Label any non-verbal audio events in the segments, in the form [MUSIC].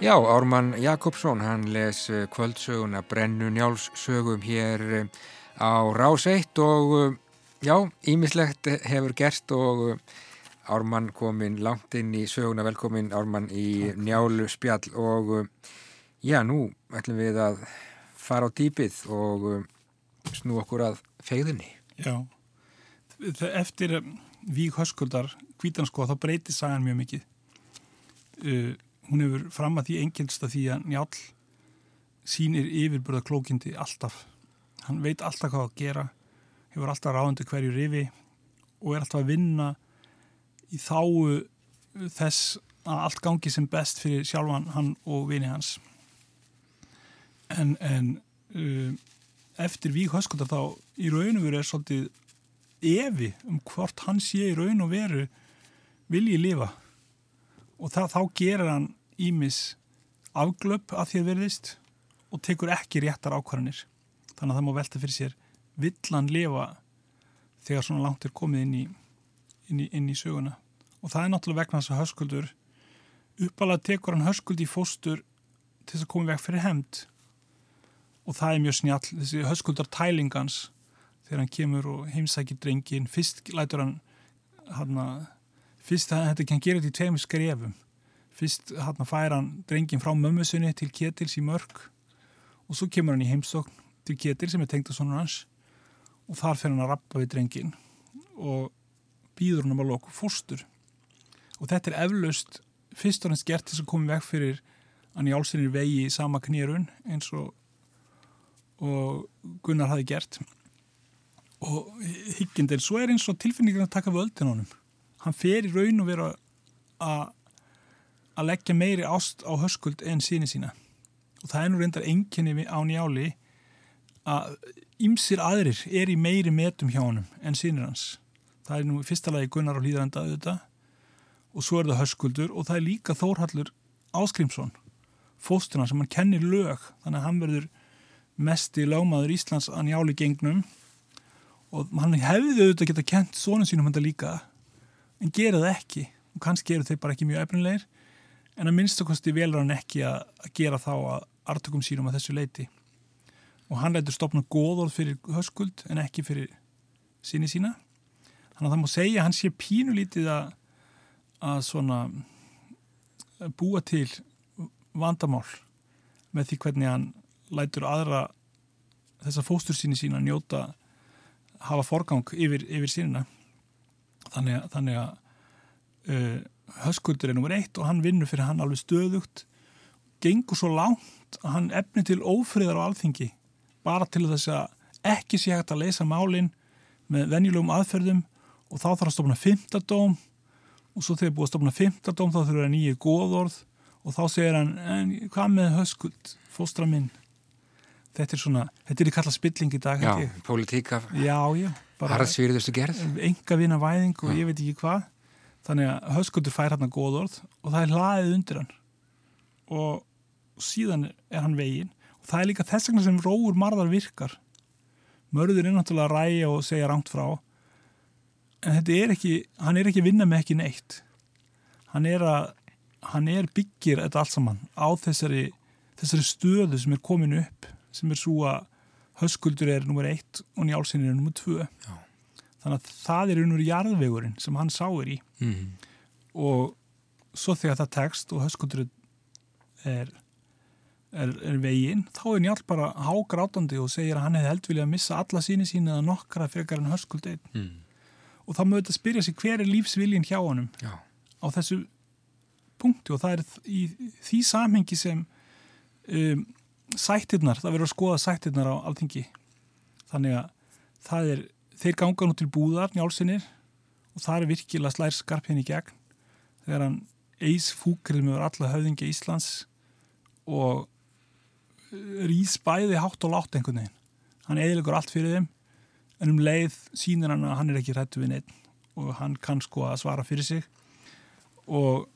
Já, Ármann Jakobsson, hann les eh, kvöldsöguna Brennu Njálssögum hér eh, á Rás 1 og eh, já, ímislegt hefur gert og Ármann kominn langt inn í söguna, velkomin Ármann í Njálu spjall og já, nú ætlum við að fara á dýpið og snú okkur að fegðinni. Já, eftir Vík Höskuldar, Kvítansko, þá breytir sagan mjög mikið. Uh, hún hefur fram að því engelst að því að njál sínir yfirburða klókindi alltaf. Hann veit alltaf hvað að gera hefur alltaf ráðandi hverju rifi og er alltaf að vinna í þáu þess að allt gangi sem best fyrir sjálfan hann og vini hans. En, en uh, eftir Vík Höskundar þá í raun og veru er svolítið evi um hvort hann sé í raun og veru viljið lifa. Og það, þá gerir hann ímis afglöp að að verðist og tekur ekki réttar ákvarðanir. Þannig að það má velta fyrir sér villan lifa þegar svona langt er komið inn í, inn í, inn í söguna? Og það er náttúrulega vegna þess að höskuldur uppalega tekur hann höskuld í fóstur til þess að koma veg fyrir hemd og það er mjög snjall þessi höskuldar tælingans þegar hann kemur og heimsækir drengin fyrst lætur hann hann að fyrst þetta kann gera þetta í tveimur skrefum fyrst hann fær hann drengin frá mömmusunni til Ketils í mörg og svo kemur hann í heimsókn til Ketil sem er tengt að svona hans og þar fer hann að rappa við drengin og býður hann um að loku fórstur og þetta er eflaust fyrst og næst gert þess að koma vekk fyrir hann í álsynir vegi í sama knýrun eins og, og Gunnar hafi gert. Og higgjendil svo er eins og tilfinningin að taka völdin honum. Hann fer í raun og vera að að leggja meiri ást á höskuld en síni sína. Og það er nú reyndar enginni á njáli að ymsir aðrir er í meiri metum hjá honum en sínir hans. Það er nú fyrsta lagi Gunnar á hlýðaranda auðvitað. Og svo er það höskuldur og það er líka Þórhallur Áskrimsson fósturna sem hann kennir lög. Þannig að hann verður mest í lámaður Íslands að njáli gengnum. Og hann hefði auðvitað geta kent sónum sínum hann líka en gera það ekki. Og kannski eru þeir bara ekki mjög efnilegir en að minnstakosti velur hann ekki að, að gera þá að artökum sínum að þessu leiti og hann lætur stopna góðorð fyrir höskuld en ekki fyrir síni sína. Þannig að það má segja að hann sé pínulítið að, að svona að búa til vandamál með því hvernig hann lætur aðra þessa fóstur síni sína njóta hafa forgang yfir, yfir sínina þannig að, þannig að uh, höskuldur er nummer eitt og hann vinnur fyrir hann alveg stöðugt gengur svo langt að hann efni til ófriðar á alþingi bara til þess að ekki sé hægt að leysa málinn með venjulegum aðferðum og þá þarf að stofna fymtadóm og svo þegar búið að stofna fymtadóm þá þurfa nýju góðorð og þá segir hann, en hvað með höskuld fóstra minn? Þetta er svona, þetta er í kalla spilling í dag Já, politíka Harðsvíriðustu gerð. Enga vina væðing og ég veit ekki hvað þannig að höskuldur fær hann að góð orð og það er hlaðið undir hann. Og síðan er hann veginn. Og það er líka þess vegna sem róur marðar virkar. Mörður er náttúrulega að ræja og segja rámt frá. En þetta er ekki hann er ekki að vinna með ekki neitt. Hann er að hann er byggir þetta allt saman á þessari þessari stöðu sem er komin upp sem er svo að höskuldur er nummer eitt og njálsinn er nummer tvö. Já þannig að það er unnur jarðvegurinn sem hann sáir í mm -hmm. og svo þegar það tekst og höskuldurinn er, er, er veginn þá er njálf bara hágrátandi og segir að hann hefði held vilja að missa alla síni síni eða nokkra frekar en höskuldin mm. og þá mögðu þetta spyrja sig hver er lífsviljin hjá honum Já. á þessu punkti og það er í því samhengi sem um, sættirnar, það verður að skoða sættirnar á alþingi þannig að það er þeir ganga nú til búðar njálsinir og það er virkilega slær skarpinn í gegn þegar hann eis fúkrið með alla höfðingi Íslands og rýð spæði hátt og látt einhvern veginn. Hann eðilegur allt fyrir þeim en um leið sínir hann að hann er ekki hrættu við neitt og hann kann sko að svara fyrir sig. Og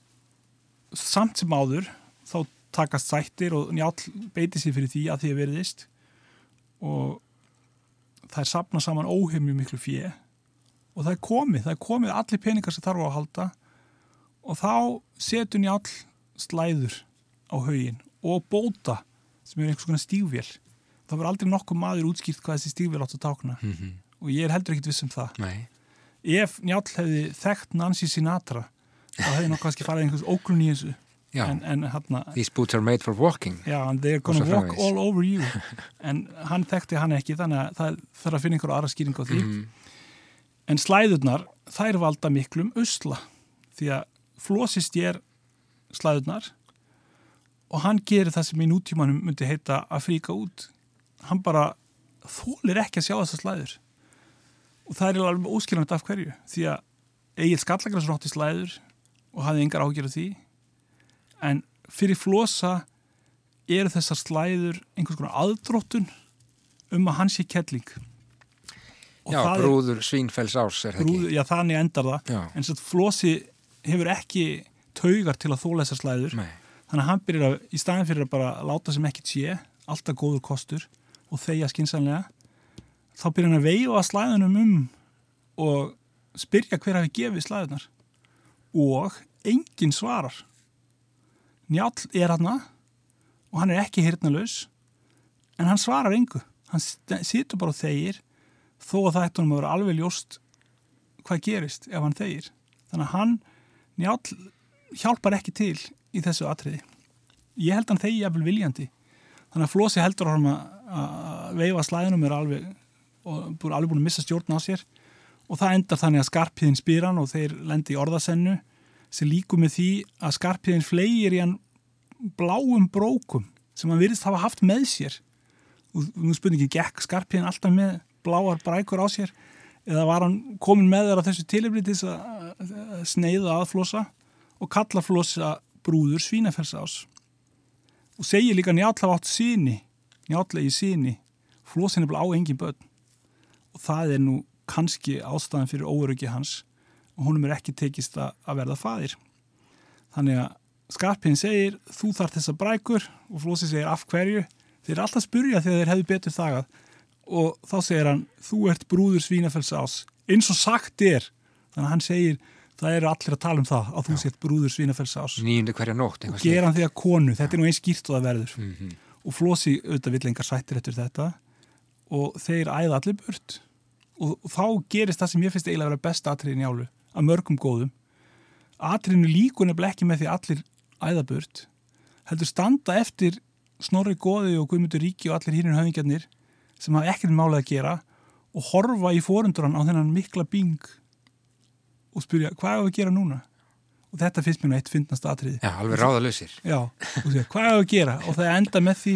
samt sem áður þá takast sættir og njál beiti sér fyrir því að því að veriðist og það er sapna saman óheimju miklu fjö og það er komið, það er komið allir peningar sem þarf á að halda. Og þá setun ég all slæður á haugin og bóta sem er einhvers konar stígvél. Það var aldrei nokkuð maður útskýrt hvað þessi stígvél átt að tákna. Mm -hmm. og ég er heldur ekkit viss um það. Nei, ef Njáll hefði þekkt Nancy Sinatra þá hefði nokkuð kannski farið einhvers ógrun í þessu já, en, en hann these boots are made for walking. Já, and they're gonna walk framvegis. all over you. [LAUGHS] En hann þekkti hann ekki þannig að það þarf að finna einhverja aðra skýring á því. Mm, en slæðurnar, þær valda miklum usla því að flósist ég er slæðurnar og hann gerir það sem í nútímanum myndi heita að fríka út. Hann bara þólir ekki að sjá þessar slæður. Og það er alveg óskilvægt af hverju því að Egil Skallagræs rótti slæður og hafði engar ágjör af því en fyrir flosa eru þessar slæður einhvers konar aðdróttun um að hann sé kettling. Og Já, það er- brúður Svínfells árs er það brúð, ekki já þannig endar það. Já, en svo flosi hefur ekki taugar til að þóla þessar slæður. Nei, þannig að hann byrjar að, í staðin fyrir að bara láta sem ekkert sé, alltaf góður kostur og þeia skinsanlega þá byrjar hann að veifa slæðunum um og spyrja hver hafi gefið slæðunar og enginn svarar Njáll er hann og hann er ekki hirtnalaus en hann svarar engu. Hann situr bara og þegir þó að það ætti honum að vera alveg ljóst hvað gerist ef hann þegir. Þannig að hann Njáll hjálpar ekki til í þessu atriði. Ég held hann þegi jafnvel viljandi. Þannig að Flósi heldur hann að, veifa slæðinum er alveg og búin alveg búin að missa stjórn á sér. Og það endar þannig að skarpiðin spyr hann og þeir lendi í orðasennu sem líku með því að skarpiðin flegir í hann bláum brókum sem hann virðist hafa haft með sér. Og nú spurningin gekk skarpiðin alltaf með bláar brækur á sér? Eða var hann komin með á þessu tilefni til þess að sneiða að flosa og kalla flosa brúður svínafells ás og segir líka njáll hafa átt síni njáll eigi síni flosin er bara á engin börn. Og það er nú kannski ástæðan fyrir óöryggi hans og honum er ekki tekist að að verða faðir. Þannig að skarpinn segir þú þarf þessa brækur og flosi segir af hverju? Þeir eru alltaf spurja þegar þeir hefðu betur þagað. Og þá segir hann þú ert brúður svínafells ás eins og sagt er. Þannig að hann segir það eru allir að tala um það að þú sért brúður svínafells ás nýjundu hverja nótt og gera hann því að konu, þetta er nú eins skýrt og það verður. Mm -hmm. og Flósi auðvitað vill engar sættir eftir þetta. Og þeir æða allir burt. Og, og þá gerist það sem ég finnst eiginlega að vera besta atriðin í álu að mörgum góðum. Atriðinu líkun er ekki með því allir æða burt heldur standa eftir Snorri Góði og Guðmundur Ríki og allir hínir höfingjarnir sem hafa ekkert málið að gera og horfa í forundran á þennan mikla bing og spyrja hvað er að gera núna? Og þetta finnst mér nú eitt fyndnast atriði Já, alveg ráðalausir. Já, og segja, hvað er að gera? Og það enda með því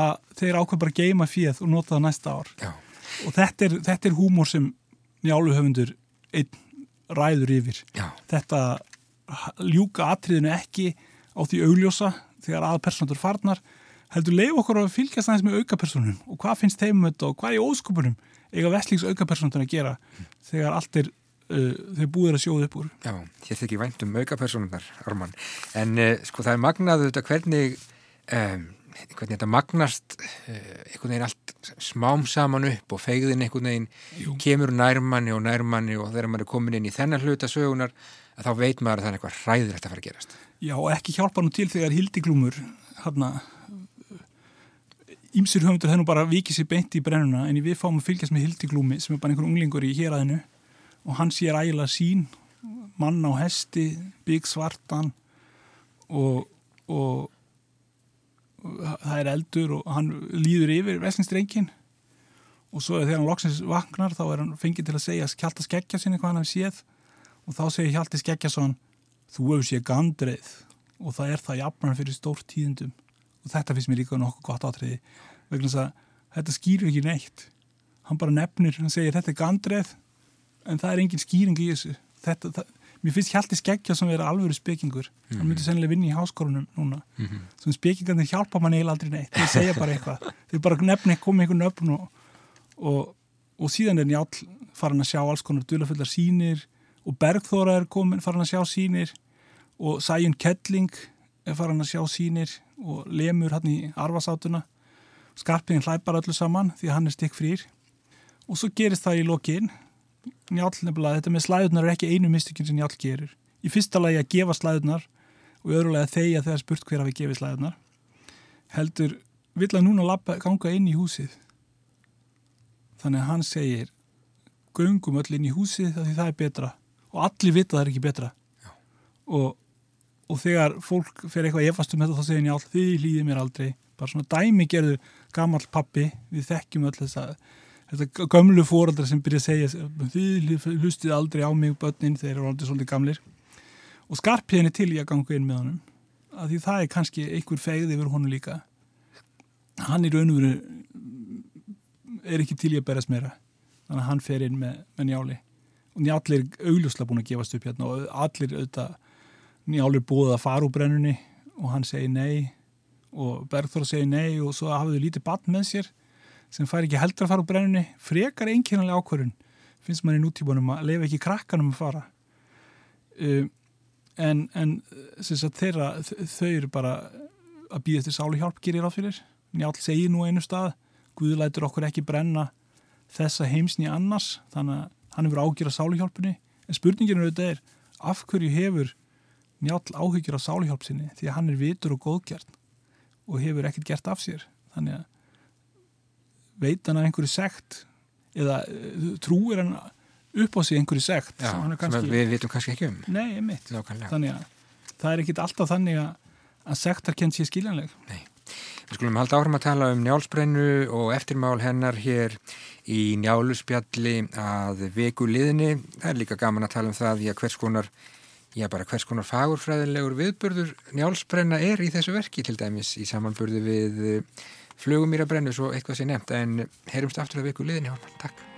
að þeir ákveð bara geima fíð og nota það næsta ár. Já, Og þetta er, þetta er húmor sem njáluhöfundur einn ræður yfir. já, Þetta ljúka atriðinu ekki á því augljósa þegar aðpersonur farnar, heldur leif okkur að fylgjast aðeins með aukapersonum og hvað finnst þeim um þetta og hvað í óskupunum eiga vestlings aukapersonur að gera þegar allt er, uh, þeir búið að sjóða upp úr. já, hér þykir vænt um aukapersonunar, Ármann. En uh, sko það er magnað þetta hvernig, um, hvernig þetta magnast uh, einhvern veginn allt smám saman upp og feigðin einhvern veginn Jú. kemur nærmanni og nærmanni og þegar maður er komin inn í þennan hluta sögunar að þá veit maður að það er eitthvað hræðilegt að fara að gerast. Já, og ekki hjálpa nú til þegar hildiglúmur hérna Ímsir höfundur nú bara vikið sér beint í brennuna en við fáum að fylgjast með hildiglúmi sem er bara einhver unglingur í héræðinu og hann sér ægilega sín mann á hesti, bygg svartan og, og það er eldur og hann líður yfir veslinstrengin og svo þegar hann loksins vaknar þá er hann fengið til að segja Hjalta skeggja sinni hvað hann hafi séð. Og þá segir Hjalti Skeggjason þú hefur séð gandreið og það er það jafnar fyrir stórt tíðendum og þetta finnst mér líka nokkuð gott átriði vegna þess að þetta skýrir ekki neitt. Hann bara nefnir, hann segir þetta er gandreið en það er engin skýring í þessu. Þetta, það, mér finnst Hjalti Skeggjason vera alvöru spekingur. Hann myndi sennilega vinna í háskórunum núna. Mm -hmm. sem spekingarnir hjálpa mann eiginlega aldrei neitt. Þeir segja bara eitthvað, [LAUGHS] þeir bara nefni koma einhver nöfn og, og, og síðan er Njáll farin að sjá alls konar dulafullar sínir og Bergþóra er komin farin að sjá sínir og Sæjun Kettling er farin að sjá sínir og lemur hann í arfasátuna skarpiðin hlæpar öllu saman því hann er stikk frýr og svo gerist það í lokin Njáll nefnilega, þetta með slæðunar er ekki einu mistökin sem Njáll gerir. Í fyrsta lagi að gefa slæðunar og öðrulega þeia þegar spurt hver hafi gefið slæðunar heldur vill að núna lappa, ganga inn í húsið? Þannig að hann segir göngum öll inn í húsið því það er betra. Og allir vita það er ekki betra. Og, og þegar fólk fer eitthvað efast um þetta þá segir já þið hlýðið mér aldrei. Bara svona dæmi gerðu gammal pappi við þekkjum öll þess að þetta gömlu fóraldar sem byrja að segja þið hlustið aldrei á mig börnin þeir eru aldrei svolítið gamlir. Og skarpiðin er til í að ganga inn með honum að því það er kannski einhver fegð yfir honum líka. Hann í raun og veru er ekki til í að berast meira. Þannig að hann fer inn með, með njáli. Og njáli er augljóslega búin að gefast upp hérna og allir auðvitað njáli er búið að fara úr brennunni og hann segir nei og Bergþóra segir nei og svo hafðu lítið bann með sér sem fær ekki heldur að fara úr brennunni frekar einkynanlega ákvörðun finnst mann í nútímanum að lefa ekki krakkanum að fara. Um, en, en sagt, þeirra, þau eru bara að býða eftir sálu hjálp gerir áfyrir njálf segir nú einu stað Guðlætur okkur ekki brenna þessa heimsni annars þannig að hann hefur ágjör að sáluhjálpunni. En spurningin auðvitað er af hverju hefur njálf áhyggjur að sáluhjálpsinni því að hann er vitur og góðgjart og hefur ekkert gert af sér. Þannig að veit hann að einhverju sekt eða uh, trúir hann upp á sig einhverju sekt Já, sem, kannski, við vitum kannski ekki um. Nei, einmitt. Þannig að það er ekkit alltaf þannig að, að sektar kenn sér skiljanleg. Nei. Við skulum halda áhrum að tala um njálsbrennu og eftirmál hennar hér í njáluspjalli að veku liðni. Það er líka gaman að tala um það í að hvers konar, já bara hvers konar fagurfræðilegur viðbörður njálsbrenna er í þessu verki til dæmis í samanbörðu við flugumýrabrennu svo eitthvað sé nefnt en heyrumst aftur að veku liðni. Takk.